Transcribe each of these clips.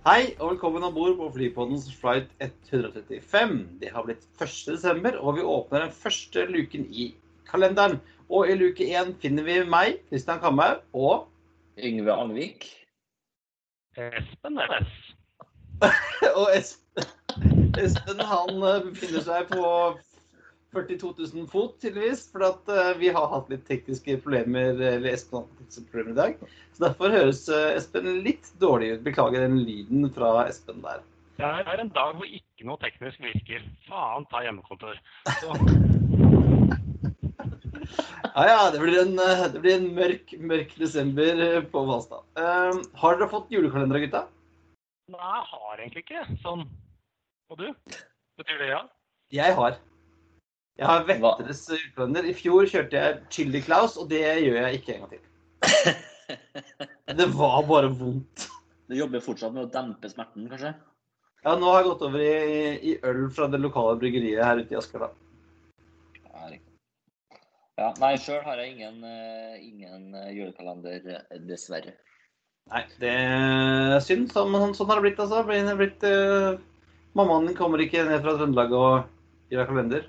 Hei og velkommen om bord på Flypoddens flight 135. Det har blitt 1. desember, og vi åpner den første luken i kalenderen. Og i luke én finner vi meg, Kristian Kamhaug, og Yngve Angvik. Espen Næss. Og Espen, Espen han eh, befinner seg på 42 000 fot, tydeligvis. For at eh, vi har hatt litt tekniske problemer, eller Espen har hatt tekniske problemer i dag. Så derfor høres eh, Espen litt dårlig ut. Beklager den lyden fra Espen der. Det er en dag hvor ikke noe teknisk virker. Faen ta hjemmekontor. Ja, ja, det blir en, eh, det blir en mørk, mørk desember på Hvalstad. Uh, har dere fått julekalendere, gutta? nei, jeg har egentlig ikke sånn. Og du? Betyr det ja? Jeg har. Jeg har Vetteres julekalender. I fjor kjørte jeg Chili Claus, og det gjør jeg ikke en gang til. Det var bare vondt. Du jobber fortsatt med å dempe smerten, kanskje? Ja, nå har jeg gått over i, i øl fra det lokale bryggeriet her ute i Asker, da. Ja, nei, sjøl har jeg ingen, eh, ingen eh, julekalender, eh, dessverre. Nei, det er synd. Sånn, sånn, sånn har det blitt, altså. Det blitt, uh, mammaen kommer ikke ned fra Trøndelag og gjør kalender.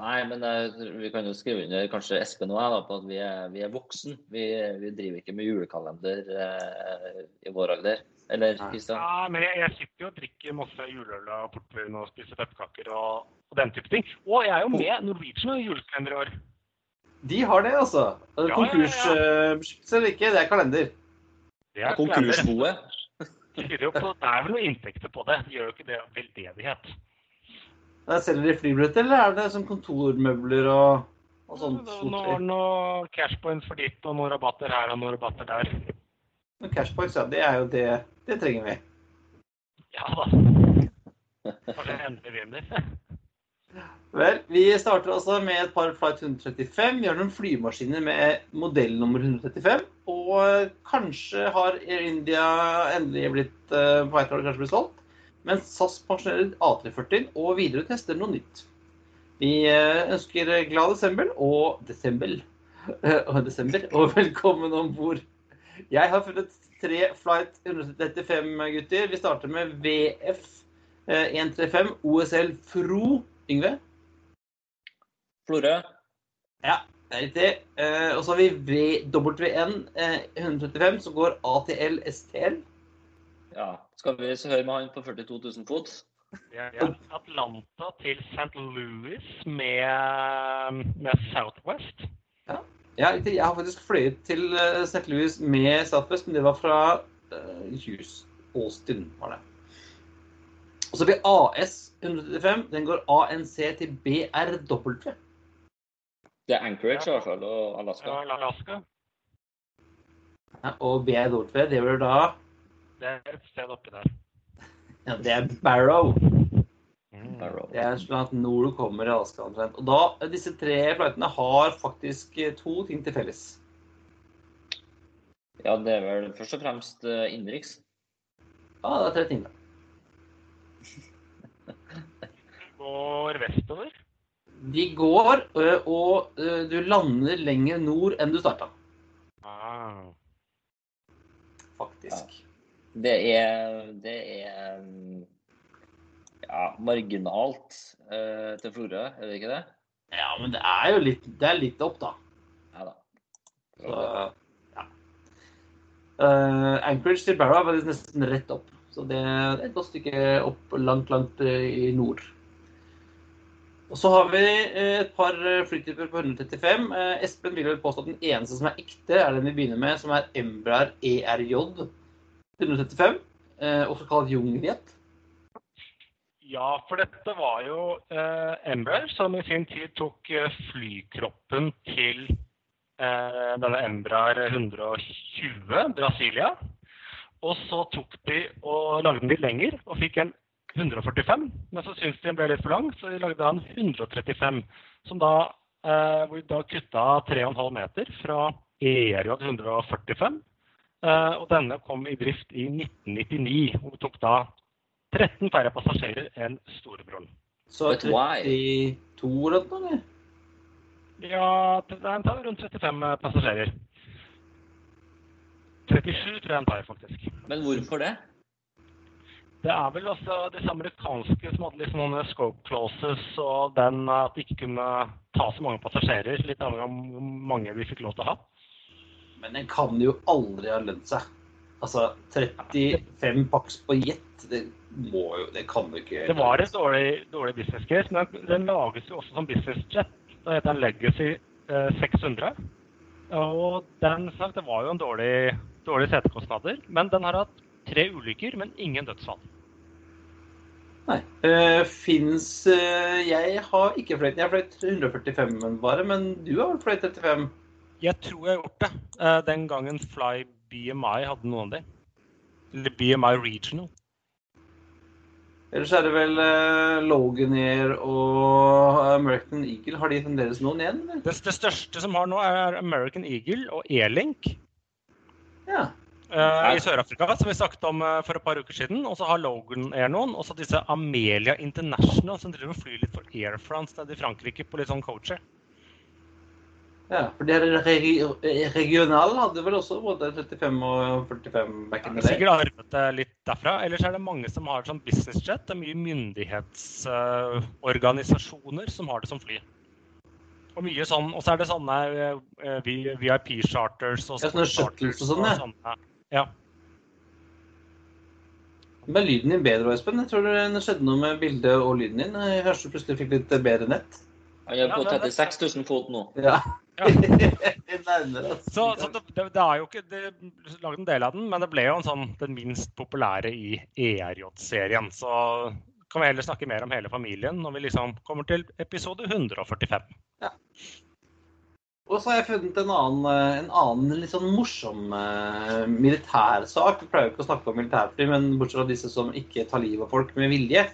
Nei, men eh, vi kan jo skrive under, kanskje Espen og jeg, da, på at vi er, vi er voksen. Vi, vi driver ikke med julekalender eh, i vår alder. Eller. Kristian? Ja, men jeg, jeg sitter jo og drikker masse juleøl og portvin og spiser pepperkaker og, og den type ting. Og jeg er jo med Norwegian i julekalender i år. De har det, altså. ja, ja. Konkursbeskyttelse eller ikke, det er kalender. Det er. Konkursboet? Det er vel noen inntekter på det. De gjør jo ikke det av veldedighet. Selger de flybilletter, eller er det som kontormøbler og, og sånt? Nå- stort? Noe, noe cashpoints for ditt, og noen rabatter her og noen rabatter der. Noen Cashpoints, ja, det er jo det. Det trenger vi. Ja da. Kanskje endelig vinner. Vel, vi starter altså med et par Flight 135. Vi har noen flymaskiner med modellnummer 135. Og kanskje har Air India endelig blitt eh, på vei til å kanskje bli solgt. Mens SAS pensjonerer A340 og videre tester noe nytt. Vi eh, ønsker glad desember og desember. eh, Og desember, og velkommen om bord. Jeg har funnet tre Flight 135, gutter. Vi starter med VF eh, 135 OSL Fro. Yngve? Florø? Ja, det er riktig. Eh, og så har vi eh, 135, som går ATL STL. Ja. Skal vi så høre med han på 42 000 fot? Ja, er Atlanta til St. Louis med, med Southwest. Ja, riktig. Jeg har faktisk fløyet til eh, St. Louis med Southwest, men det var fra Hughes. Austin, var det. Og så blir AS 135. Den går ANC til BRW. Det er Anchorage i hvert fall, og Alaska. Ja, Alaska. Ja, og BRW, det blir da Det er et sted oppi der. Ja, det er Barrow. Mm. Barrow. Det er slik at nord du kommer i Alaska omtrent. Og da, disse tre flightene har faktisk eh, to ting til felles. Ja, det er vel først og fremst eh, innenriks. Ja, det er tre ting, da. Går vestover. De går, ø, og du lander lenger nord enn du starta, Ah. faktisk. Det er, det er mm, ja, marginalt uh, til Florø, er det ikke det? Ja, men det er jo litt, det er litt opp, da. Ja da. Så, ja. Uh, Anchorage til Barrow er nesten rett opp. Så det er et godt stykke opp langt, langt ø, i nord. Og så har vi eh, et par eh, flytyper på 135. Eh, Espen vil vel påstå at den eneste som er ekte, er den vi begynner med, som er Embraer ERJ 135, eh, også kalt Jungeljet. Ja, for dette var jo eh, Embraer som i sin tid tok eh, flykroppen til eh, denne Embraer 120 Brasilia. Og så tok de og lagde den litt lenger og fikk en 145. Men så syntes de den ble litt for lang, så de lagde en 135. Som da, eh, hvor de da kutta 3,5 meter fra ERJ 145. Eh, og denne kom i drift i 1999 og tok da 13 færre passasjerer enn storebroren. Så But why? 32 eller noe? eller? Ja, den tar rundt 35 passasjerer. 37 tror jeg den tar, faktisk. Men hvorfor det? Det er vel også disse amerikanske som hadde liksom noen scope clauses og den at de ikke kunne ta så mange passasjerer. Litt avhengig av hvor mange vi fikk lov til å ha. Men den kan jo aldri ha lønt seg. Altså, 35 paks på jet, det må jo Det kan jo ikke Det var et dårlig, dårlig business case, men den lages jo også som business jet. Da heter den Legacy eh, 600. Og den sagt, det var jo en dårlig, dårlig setekostnader. Men den har hatt tre ulykker, men ingen dødsfall. Nei. Uh, Fins eh, Jeg har ikke fløyet. Jeg har fløyet 145 bare, men du har vel fløyet 35? Jeg tror jeg har gjort det. eh, den gangen Fly BMI hadde noen av de. Eller BMI Regional. Ellers er det vel uh, Logan Air og American Eagle. Har de fremdeles noen igjen? Det, det største som har nå, er American Eagle og E-Link Ja. eh, i Sør-Afrika, som vi snakket om eh, for et par uker siden. Og så har Logan Air noen. Og så disse Amelia International, som driver og flyr litt for Air France nede i Frankrike på litt sånn coacher. Ja. For det her regi regional hadde vel også både 35 og 45 back in the day. Sikkert arvet det litt derfra. Ellers er det mange som har sånn business jet. Det er mye myndighetsorganisasjoner som har det som fly. Og mye sånn, og så er det sånne uh, VIP-charters og Ja, sånne shuttles og sånn, ja. sånne. Ja. Men lyden din bedre, Espen. Jeg tror det skjedde noe med bildet og lyden din. Jeg hørte du plutselig fikk litt bedre nett. Han er på Ja, det- 36 000 fot nå. Ja. Ja. Så, så det, det, det er jo ikke det, laget en del av den, men det ble jo en sånn, den minst populære i ERJ-serien. Så kan vi heller snakke mer om hele familien når vi liksom kommer til episode 145. Ja. Og så har jeg funnet en annen, en annen litt sånn morsom uh, militærsak. Vi pleier jo ikke å snakke om militærfly, men bortsett fra disse som ikke tar livet av folk med vilje.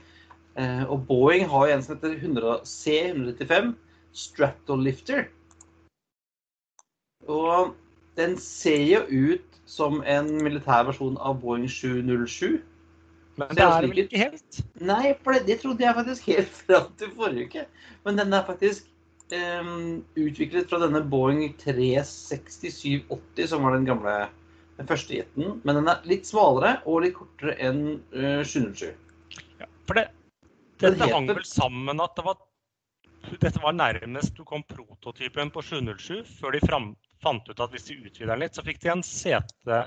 Uh, og Boeing har jo en som heter 100 C135 Stratolifter. Og den ser jo ut som en militær versjon av Boeing 707. Men det er lik vel ikke helt. Nei, for det, det trodde jeg faktisk helt fram til forrige uke. Men den er faktisk um, utviklet fra denne Boeing 367-80, som var den gamle den første jeten. Men den er litt smalere og litt kortere enn uh, 707. Ja, for det, dette heter... hang vel sammen at det var, dette var nærmest du kom prototypen på 707, før de fram, fant ut at hvis de utvider den litt, så fikk de en sete,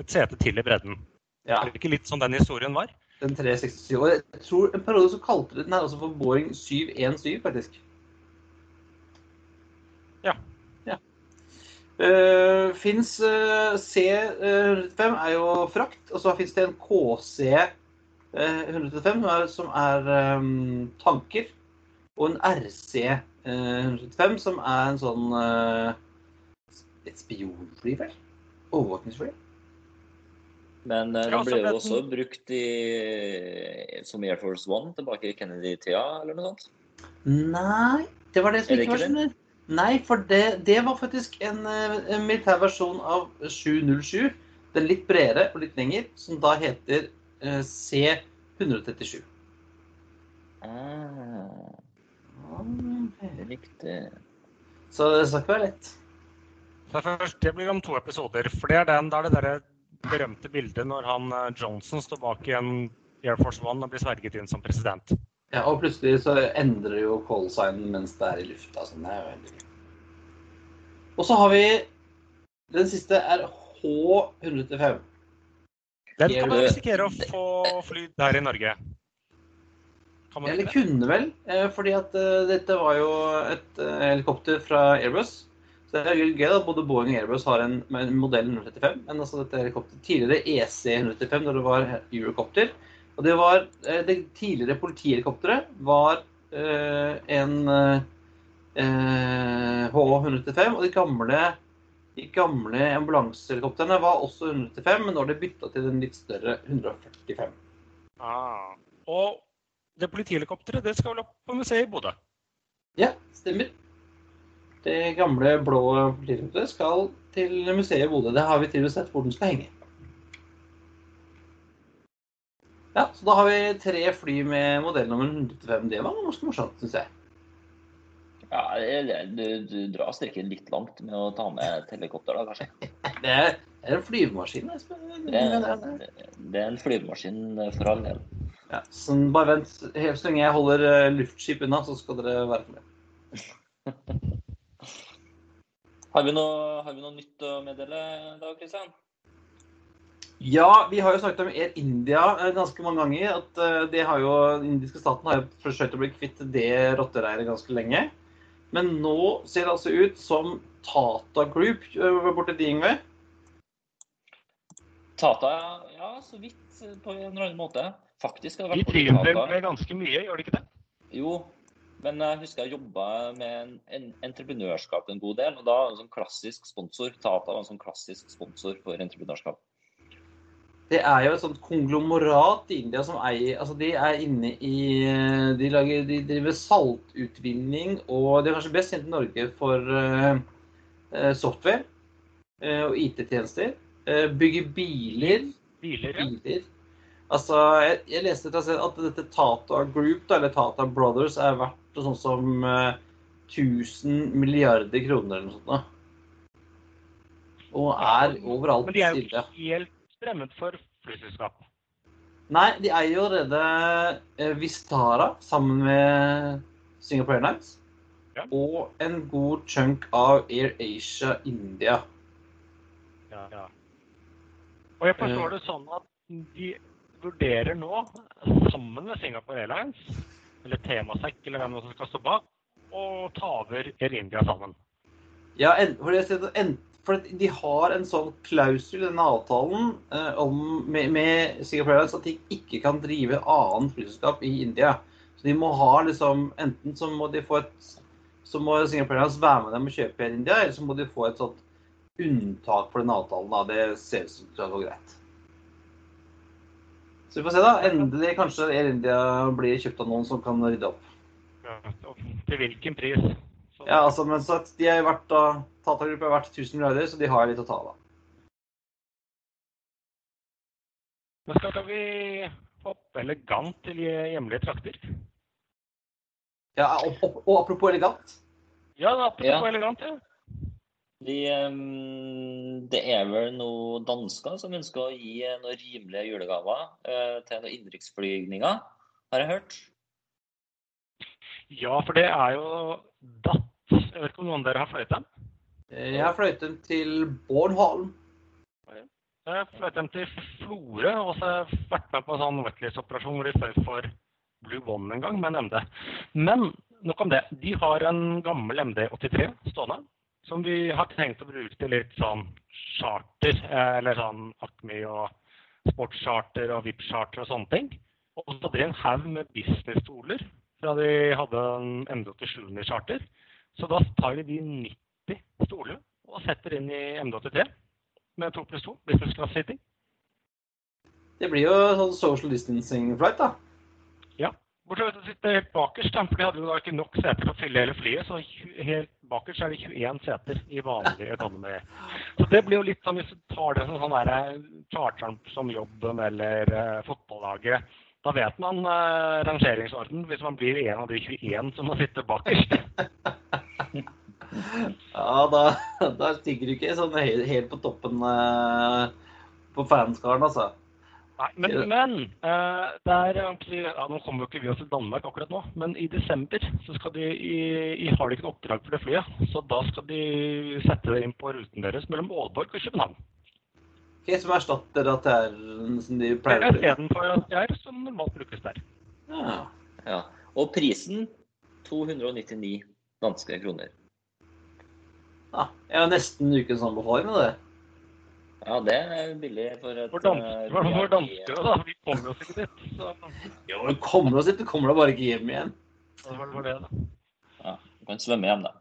et sete til i bredden. Ja, Er det ikke litt sånn den historien var? den 367. Og jeg tror en periode så kalte de den her også for Boeing 717, faktisk. Ja. ja. Uh, fins C105 er jo frakt, og så fins det en KC eh, 135 som er, ehm, tanker, og en RC eh, 135 som er en sånn eh, et spionfly, vel? Overvåkningsfly. Men eh, Ja, den ble jo den- også brukt i, som Air Force One tilbake i Kennedy-tida, eller noe sånt. Nei, det var det som ikke var sånn. Nei, for det, det var faktisk en, eh, en militær versjon av 707. Den litt bredere og litt lengre, som da heter eh, C137. Ah, riktig. Så det skal ikke være lett. Det blir om to episoder. for det er den, Da er det der berømte bildet når han eh, Johnson står bak i en Air Force One og blir sverget inn som president. Ja, og plutselig så endrer jo call-signen mens det er i lufta. Sånn, det er jo veldig. Og så har vi Den siste er H105. Den kan man risikere å få fly der i Norge. Eller kunne vel, eh, fordi at eh, dette var jo et helikopter fra Airbus. Det er gøy at både Boeing og Airbus har en, en modell 135, men altså dette helikopteret tidligere EC 135 når det var Eurocopter. Og det var eh, det tidligere politihelikopteret var øh, en øh, H135, og de gamle De gamle ambulansehelikoptrene var også 135, men nå har de bytta til den litt større 145. Ah. Og det politihelikopteret det skal vel opp på museet i Bodø? Ja, stemmer. Det gamle blå politihelikopteret skal til museet i Bodø. Det har vi til med sett hvor den skal henge. Ja, så da har vi tre fly med modellnummer 105. Det var ganske morsomt, syns jeg. Ja, du, du drar strikken litt langt med å ta med et helikopter, da, kanskje. Det er, en flyvemaskin. Espen. Det det er en flyvemaskin for all del. Ja, så bare vent. Helt så lenge jeg holder eh, luftskip unna, så skal dere være fornøyd. Har vi noe, har vi noe nytt å meddele da, Kristian? Ja, vi har jo snakket om Air India eh, ganske mange ganger. At eh, det har jo, Den indiske staten har jo forsøkt å bli kvitt det rottereiret ganske lenge. Men nå ser det altså ut som Tata Group eh, borte til Yngve. Tata, ja, så vidt på en eller annen måte. Faktisk har det De vært borti driver med ganske mye, gjør de ikke det? Jo, men jeg husker jeg jobba med en, en entreprenørskap en god del, og da var en sånn klassisk sponsor. Tata var en sånn klassisk sponsor for entreprenørskap. Det er jo et sånt konglomerat i India som eier Altså, de er inne i eh, De, lager, de driver saltutvinning, og de er kanskje best kjent i Norge for eh, eh, software uh, og IT-tjenester. Uh, bygger biler. Biler, ja. biler. Altså, jeg, jeg leste at dette Tata Group, da, eller Tata Brothers, er verdt sånn som eh, 1000 milliarder kroner eller noe sånt. Da. Og er overalt Men de er jo ikke helt fremmed for flyselskap. Nei, de eier jo allerede eh, Vistara sammen med Singapore Airlines. Ja. Og en god chunk av Air Asia India. Ja, ja. Og jeg Eh. forstår det sånn at de vurderer nå, sammen med Singapore Airlines, eller Temasek, eller hvem som skal stå bak, å ta over Air India sammen. Ja, for, de har en sånn klausul i denne avtalen eh, med, med Singapore Airlines at de ikke kan drive annet flyselskap i India. Så de må ha liksom Enten så må de få et så må Singapore Airlines være med dem og kjøpe Air India, eller så må de få et sånt unntak for den avtalen. Da. Det ser ut som det går greit. Så vi får se, da. Endelig kanskje Air India blir kjøpt av noen som kan rydde opp. Ja, og til hvilken pris? Så, Ja, altså, men så de er verdt da, Tata Group er verdt 1000 milliarder, så de har litt å ta av. da. Men skal vi hoppe elegant til hjemlige trakter? Ja, og, og, og apropos elegant. Ja, apropos Ja. elegant, ja. De, ehm, det er vel noen dansker som ønsker å gi eh, noen rimelige julegaver eh, til noen innenriksflygninger, har jeg hørt. Ja, for det er jo DAT. Jeg vet ikke om noen av dere har fløyet dem? Eh, Jeg har fløyet dem til Bornholm. Jeg fløyet dem til Florø, og så har jeg vært med på en sånn wetlist-operasjon hvor de fløy for Blue One en gang med en MD. Men nok om det. De har en gammel MD83 stående, som vi har tenkt å bruke til litt sånn charter, eh, eller sånn Acme og sportscharter og VIP-charter og sånne ting. Og så hadde de en haug med business-stoler fra de hadde en MD87 charter. Så da tar de de 90 stolene og setter inn i MD83 med 2 pluss 2, business class sitting. Det blir jo sånn social distancing flight, da. Bortsett fra å sitte helt bakerst, for de hadde jo da ikke nok seter til å fylle hele flyet. Så helt bakerst er det 21 seter i vanlig økonomi. Så det blir jo litt sånn hvis du tar det som sånn der charteren som jobben eller uh, fotballaget. Da vet man uh, rangeringsorden hvis man blir en av de 21 som må sitte bakerst. Ja, da, da stikker du ikke sånn helt, helt på toppen uh, på fanskaren, altså. Nei, men, men uh, det er egentlig ja, Nå kommer jo ikke vi oss til Danmark akkurat nå, men i desember så skal de i, i, har de ikke noe oppdrag for det flyet. Så da skal de sette det inn på ruten deres mellom Aalborg og København. Hva Som erstatter ATR-en som de pleier å bruke. Istedenfor at det er som normalt brukes der. Ja. Ja. Og prisen 299 danske kroner. ja. Jeg har nesten ukens anbefaling med det. Ja, det er billig for et For dans- eh, for danskere, da. Vi kommer oss ikke dit. Så Jo, du kommer oss dit, du kommer deg bare ikke hjem igjen. det var det, da. Ja, du kan svømme hjem, da.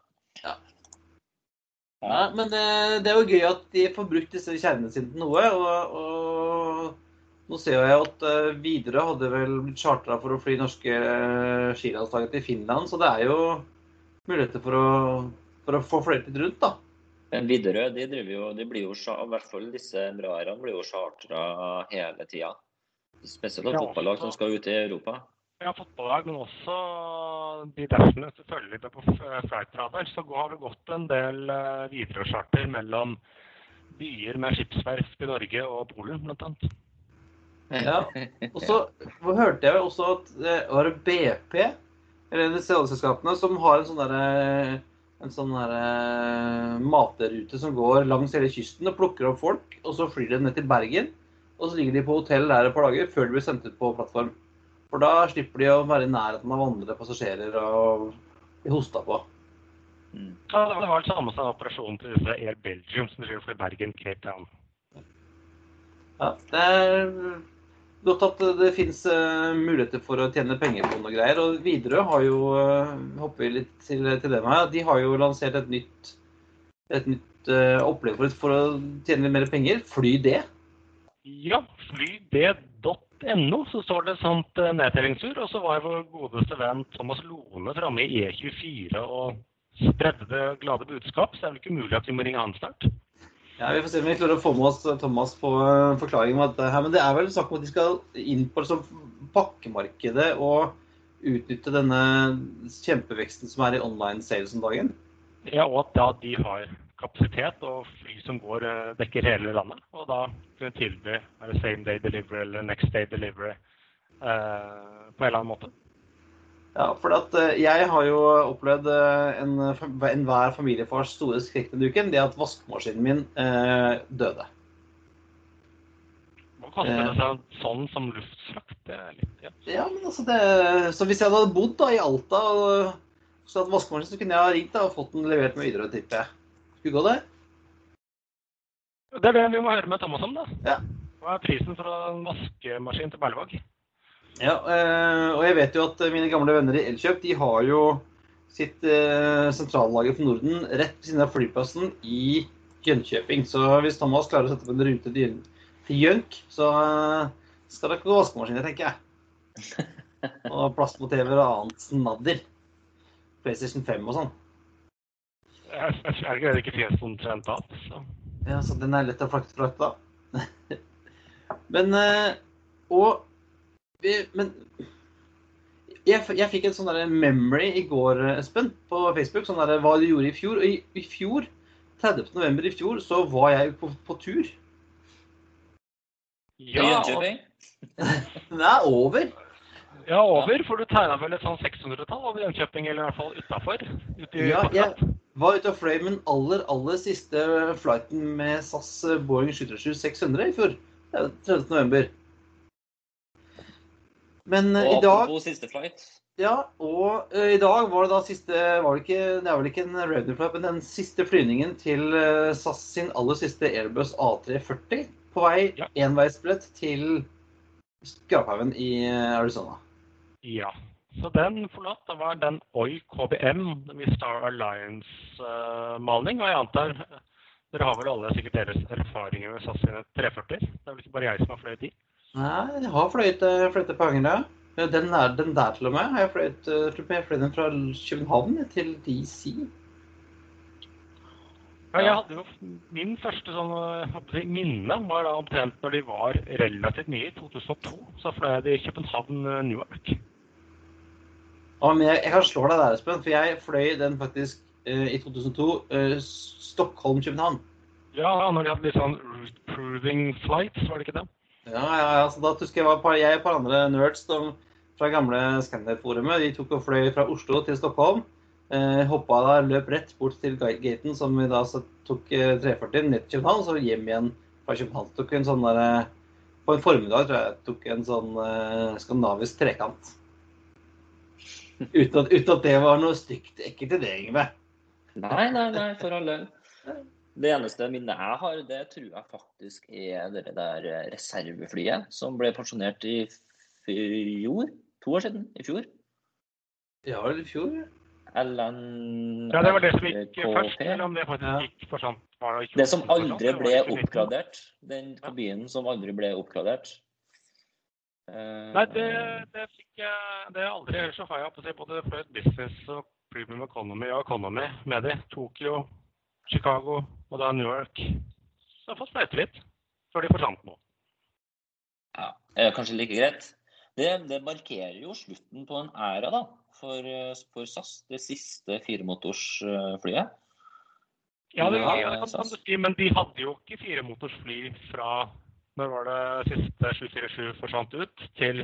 Ja, men det, det er jo gøy at de får brukt disse kjernene sine til noe. Og, og nå ser jeg at uh, Widerøe hadde vel blitt chartra for å fly norske uh, skilandslaget til Finland, så det er jo muligheter for å, for å få fløytet rundt, da. Men Widerøe de, driver jo, de blir jo, i hvert fall disse bra-erne blir jo chartra hele tida. Spesielt av fotballag som skal ut i Europa. Ja, fotballag, men også de dashene selvfølgelig på flightradar. Så har det gått en del Widerøe-charter mellom byer med skipsverft i Norge og Polen, blant annet. Ja, og så hørte jeg også at det var BP, eller disse oljeselskapene, som har en sånn derre en sånn der, uh, matrute som går langs hele kysten og plukker opp folk. Og så flyr de ned til Bergen, og så ligger de på hotell der et par dager før de blir sendt ut på plattform. For da slipper de å være i nærheten av andre passasjerer og bli hosta på. Mm. Ja, det var den samme operasjonen til disse Air Belgium som skulle fly Bergen Cape Town. Ja, det er godt at det finnes uh, muligheter for å tjene penger på noe greier. Og Widerøe har jo uh, hopper vi litt til, til dem her, de har jo lansert et nytt, et nytt opplegg for, for, å tjene litt mer penger. Fly det. Ja, flydet.no, så står det et sånt nedtellingsur. Og så var vår godeste venn Thomas Lone framme i E24 og spredde det glade budskap. Så det er vel ikke umulig at vi må ringe han snart. Ja, Vi får se om vi klarer å få med oss Thomas på en forklaring om at her, men det er vel snakk om at de skal inn på liksom, pakkemarkedet og utnytte denne kjempeveksten som er i online sales om dagen? Ja, og at da de har kapasitet og fly som går, eh, dekker hele landet. Og da tilby same day delivery eller next day delivery eh, på en eller annen måte. Ja, for at eh, jeg har jo opplevd eh, enhver en familiefars store skrekk denne uken. Det at vaskemaskinen min eh, døde. Hva kaster det seg sånn som luftfrakt? Litt, ja. ja, men altså det, Så hvis jeg hadde bodd da i Alta og så hadde vaskemaskinen, så kunne jeg ha ringt da, og fått den levert med videre, tipper jeg. Skulle gå det? Det er det vi må høre med Thomas om, da. Ja. Hva er prisen for en vaskemaskin til Berlevåg? Ja, eh, og jeg vet jo at mine gamle venner i Elkjøp de har jo sitt eh, sentrallager for Norden rett ved siden av flyplassen i Jönköping. Så hvis Thomas klarer å sette opp en rute til Jønk, så eh, skal det ikke gå vaskemaskiner, tenker jeg. Og plastmotiver og annet snadder. PlayStation 5 og sånn. Jeg, det ikke det ikke finnes omtrent trent av? Så. Ja, så den er lett å frakte fra da. Men Og men jeg, jeg, fikk en sånn memory i går, Espen, på Facebook. sånn der, Hva du gjorde i fjor. Og i, i fjor, 30. november i fjor, så var jeg på, på tur. Ja. Den er over. Ja, over. For du tegna vel et sånn 600-tall over Jönköping, eller i hvert fall utafor? Ja, jeg var ute og fløy med den aller, aller siste flighten med SAS Boeing 737 600 i fjor. 30. Men og i dag siste flight. Ja, og uh, i dag var det da siste var det, ikke, det er vel ikke en Raven flight, men den siste flyvningen til uh, SAS sin aller siste Airbus A340 på vei ja. enveisbillett til Skraphaugen i Arizona. Ja. Så den forlatt. Det var den OI KBM, Star Alliance-maling. og jeg antar dere har vel alle sikkert deres erfaringer med SAS sine 340? Det er vel ikke bare jeg som har fløyet de? Nei, jeg har fløyet, eh, fløyet på Angerøya. Den, den der til og med har jeg fløyet, eh, jeg fløy den fra København til DC. Ja, jeg hadde jo Min første sånn, eh, minne var da omtrent når de var relativt nye, i 2002. Så fløy jeg de København-Newark. Ja, men jeg, jeg kan slå deg der, Espen, for jeg fløy den faktisk uh, i 2002. Uh, Stockholm-København. Ja, når de hadde litt sånn route proving flights, var det ikke det? Ja, ja, altså, da husker jeg var jeg og et par andre nerds de, fra gamle Scandic-forumet. De tok og fløy fra Oslo til Stockholm. Eh, hoppa da, løp rett bort til gaten, som vi da tok eh, 340 ned til København, så hjem igjen fra København. Tok en sånn der, eh, På en formiddag tror jeg tok en sånn eh, skandinavisk trekant. Uten at, uten at, det var noe stygt ekkelt i det, Ingve. Nei, nei, nei, for all del. Det eneste minnet jeg har, det tror jeg faktisk er det der reserveflyet som ble pensjonert i fjor. To år siden. I fjor. Ja, vel i fjor? LN Ja, det var det som gikk først, eller om det faktisk gikk for sånn var det Det som 28 for sånn, aldri ble oppgradert. Den kabinen som aldri ble oppgradert. Eh, Nei, det, det fikk jeg det er aldri. Ellers så har jeg på å si både Fløyt Business og Premium Economy og Economy med de. Tokyo, Chicago og da New York. Så jeg har fått sprøyte litt før de forsvant nå. Ja, er kanskje like greit. Det, det markerer jo slutten på en æra da, for, eh, for SAS, det siste firemotorsflyet. Ja, det, Ja, det kan du si, men de hadde jo ikke firemotorsfly fra når var det siste 747 forsvant ut, til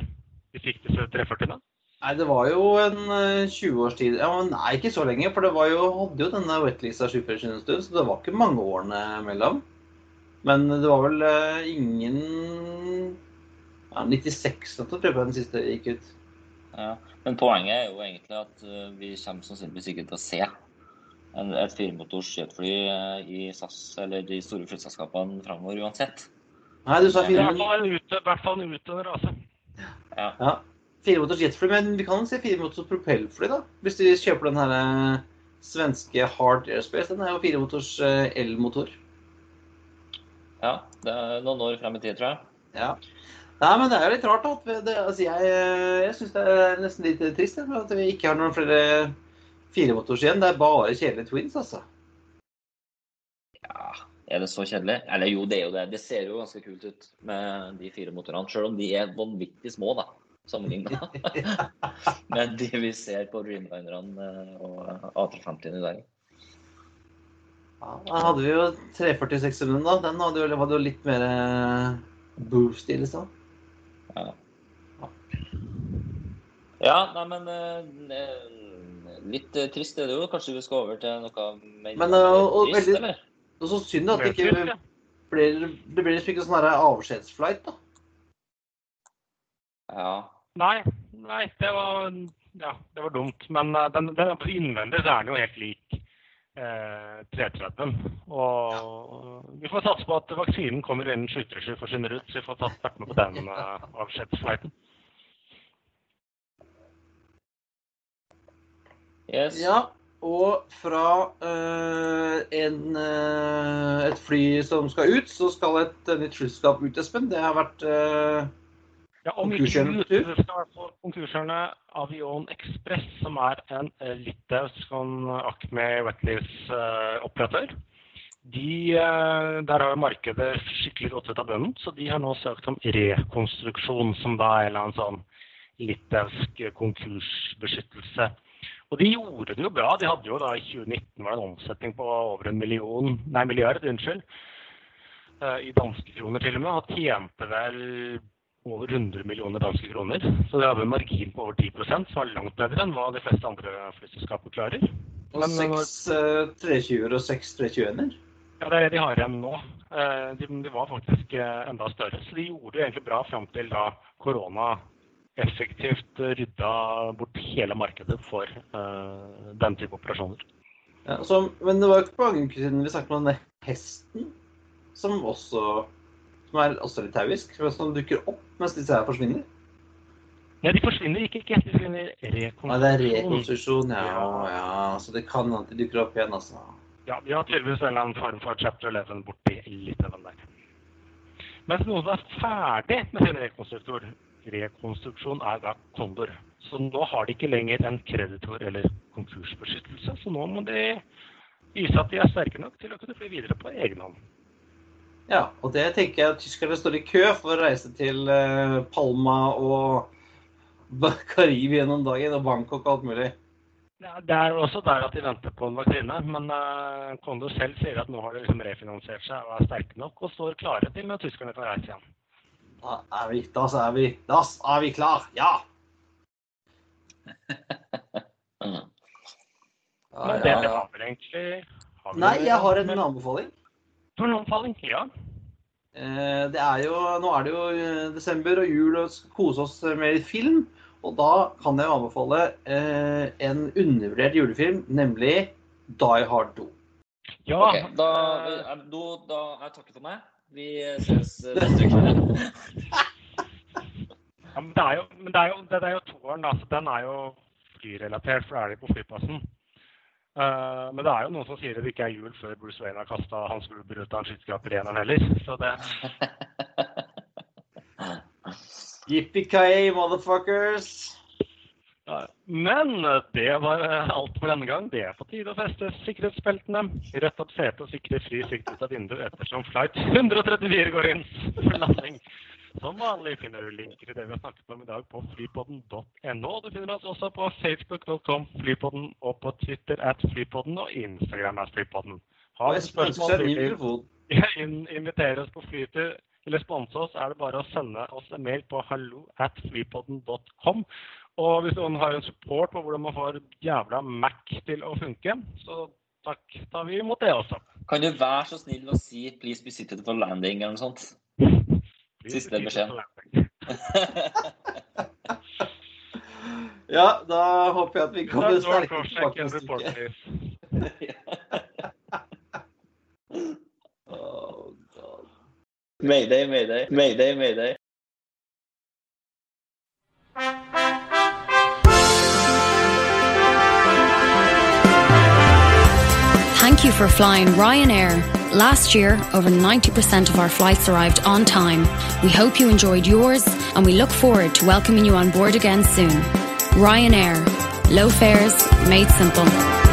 de fikk disse 340-ene. Nei, det var jo en eh, 20 års tid. Ja, nei, ikke så lenge, for det var jo, hadde jo denne Wetlisa 747 en stund, så det var ikke mange årene mellom. Men det var vel eh, ingen ja, 96 tror jeg den siste gikk ut. Ja. Men poenget er jo egentlig at eh, vi kommer sannsynligvis ikke til å se en, et firemotors jetfly eh, i SAS eller de store flyselskapene framover uansett. Nei, du sa fire, i hvert fall en utdøende rase. Ja. ja, firemotors jetfly, men vi kan se firemotors propellfly, da. Hvis vi kjøper den her eh, svenske Hard Airspace. Den er jo firemotors eh, elmotor. ja, det er noen år frem i tid, tror jeg. Ja. Nei, men det er jo litt rart, da. Det, altså, jeg jeg syns det er nesten litt trist jeg, at vi ikke har noen flere firemotors igjen. Det er bare kjedelige twins, altså. Ja, er det så kjedelig? Eller jo, det er jo det. Det ser jo ganske kult ut med de fire motorene, selv om de er vanvittig små, da. Sammenlignet med de vi ser på Dreamlinerne og A350 i dag. Ja, da hadde vi jo 340 600 da. Den hadde jo, hadde jo litt mer eh, boost i, liksom. Ja, nei, men eh, litt eh, trist er det jo. Kanskje vi skal over til noe mer Men, og, og trist, veldig- eller? Og så synd at det ikke ja. blir, det blir liksom ikke sånn avskjedsflight, da. Ja. Nei, nei, det var, ja, det var dumt. Men eh, den, den, innvendig så er den jo helt lik eh, 330. Og vi får satse på at vaksinen kommer innen 737 forsvinner ut, så vi får tatt vært med på den eh, avskjedsflighten. Yes. Ja, og fra eh, en, eh, et fly som skal ut, så skal et nytt flyselskap ut, Espen. Det har vært eh, Ja, om ikke Konkursjøren så i hvert fall konkurserne Avion Express, som er en eh, litauisk sånn Acme Wetleys-operatør. De, eh, der har markedet skikkelig gått ut av bunnen, så de har nå søkt om rekonstruksjon, som da er en eller annen sånn litauisk konkursbeskyttelse. Og de gjorde det jo bra. De hadde jo da i 2019 var det en omsetning på over en million, nei, milliard, unnskyld, eh, i danske kroner til og med, og tjente vel over 100 millioner danske kroner. Så det hadde en margin på over 10 som var langt bedre enn hva de fleste andre flyselskaper klarer. og Men, men, seks eh, 320-er og seks 321-er. Ja, det er det de har igjen nå. Eh, De, de var faktisk eh, enda større. Så de gjorde det egentlig bra fram til da korona effektivt rydda bort hele markedet for uh, den type operasjoner. Ja, så, men det var jo ikke mange uker siden vi snakket om denne hesten, som også som er også litauisk, som dukker opp mens disse her forsvinner. Nei, de forsvinner ikke, ikke. De forsvinner Ja, det er rekonstruksjon. rekonstruksjon, ja, ja. Så det kan hende de dukker opp igjen, altså. Ja, de har tydeligvis en eller annen form for chapter 11 borti Litauen der. Mens noen som er ferdig med sin rekonstruktor, rekonstruksjon er da Kondor. Så nå har de ikke lenger en kreditor- eller konkursbeskyttelse, så nå må de vise at de er sterke nok til å kunne bli videre på egen hånd. Ja, og det tenker jeg at tyskerne står i kø for å reise til eh, Palma og Karibia om dagen, og Bangkok og alt mulig. Ja, det er jo også der at de venter på en vaksine, men uh, Kondo selv sier at nå har de liksom refinansiert seg og er sterke nok og står klare til når tyskerne kan reise igjen. Da er vi, da er vi, da er vi klar, ja! Men det, det har vel egentlig har Nei, jeg har en anbefaling. En anbefaling? Ja. Eh, Det er jo, nå er det jo eh, desember og jul og skal kose oss med litt film. Og da kan jeg anbefale eh, en undervurdert julefilm, nemlig Die Hard 2. ja okay, da, da, da jeg takket for meg. Vi ses neste uke. Ja, men det er jo, men det er jo, det er jo toeren, da. Så den er jo flyrelatert, for da er de på flyplassen. Eh, men det er jo noen som sier at det ikke er jul før Bruce Wayne har kasta Hans Gruber ut av en skyttergraper i eneren heller. Så det Yippee-ki-yay, motherfuckers! Uh, Men det var eh, alt for denne gang. Det er på tide å feste sikkerhetsbeltene. Rett opp setet og sikre fri sikt ut av vinduet ettersom flight 134 går inn for landing. Som vanlig finner du linker til det vi har snakket om i dag på flypodden.no. Du finner oss også på facebook.com flypodden og på Twitter at flypodden og Instagram at flypodden. Har du spørsmål invitere oss på flytur eller sponse oss, er det bare å sende oss en mail på hallo at flypodden.com. Og hvis noen har en support på hvordan man får jævla Mac til å funke, så takk, tar vi imot det også. Kan du være så snill å si 'please be seated for landing' eller noe sånt? Siste beskjed. Ja, da håper jeg at vi kommer That's sterkere cross-check tilbake neste uke. Oh, God. Mayday, mayday, mayday, mayday. Thank you for flying Ryanair. Last year, over 90% of our flights arrived on time. We hope you enjoyed yours and we look forward to welcoming you on board again soon. Ryanair. Low fares made simple.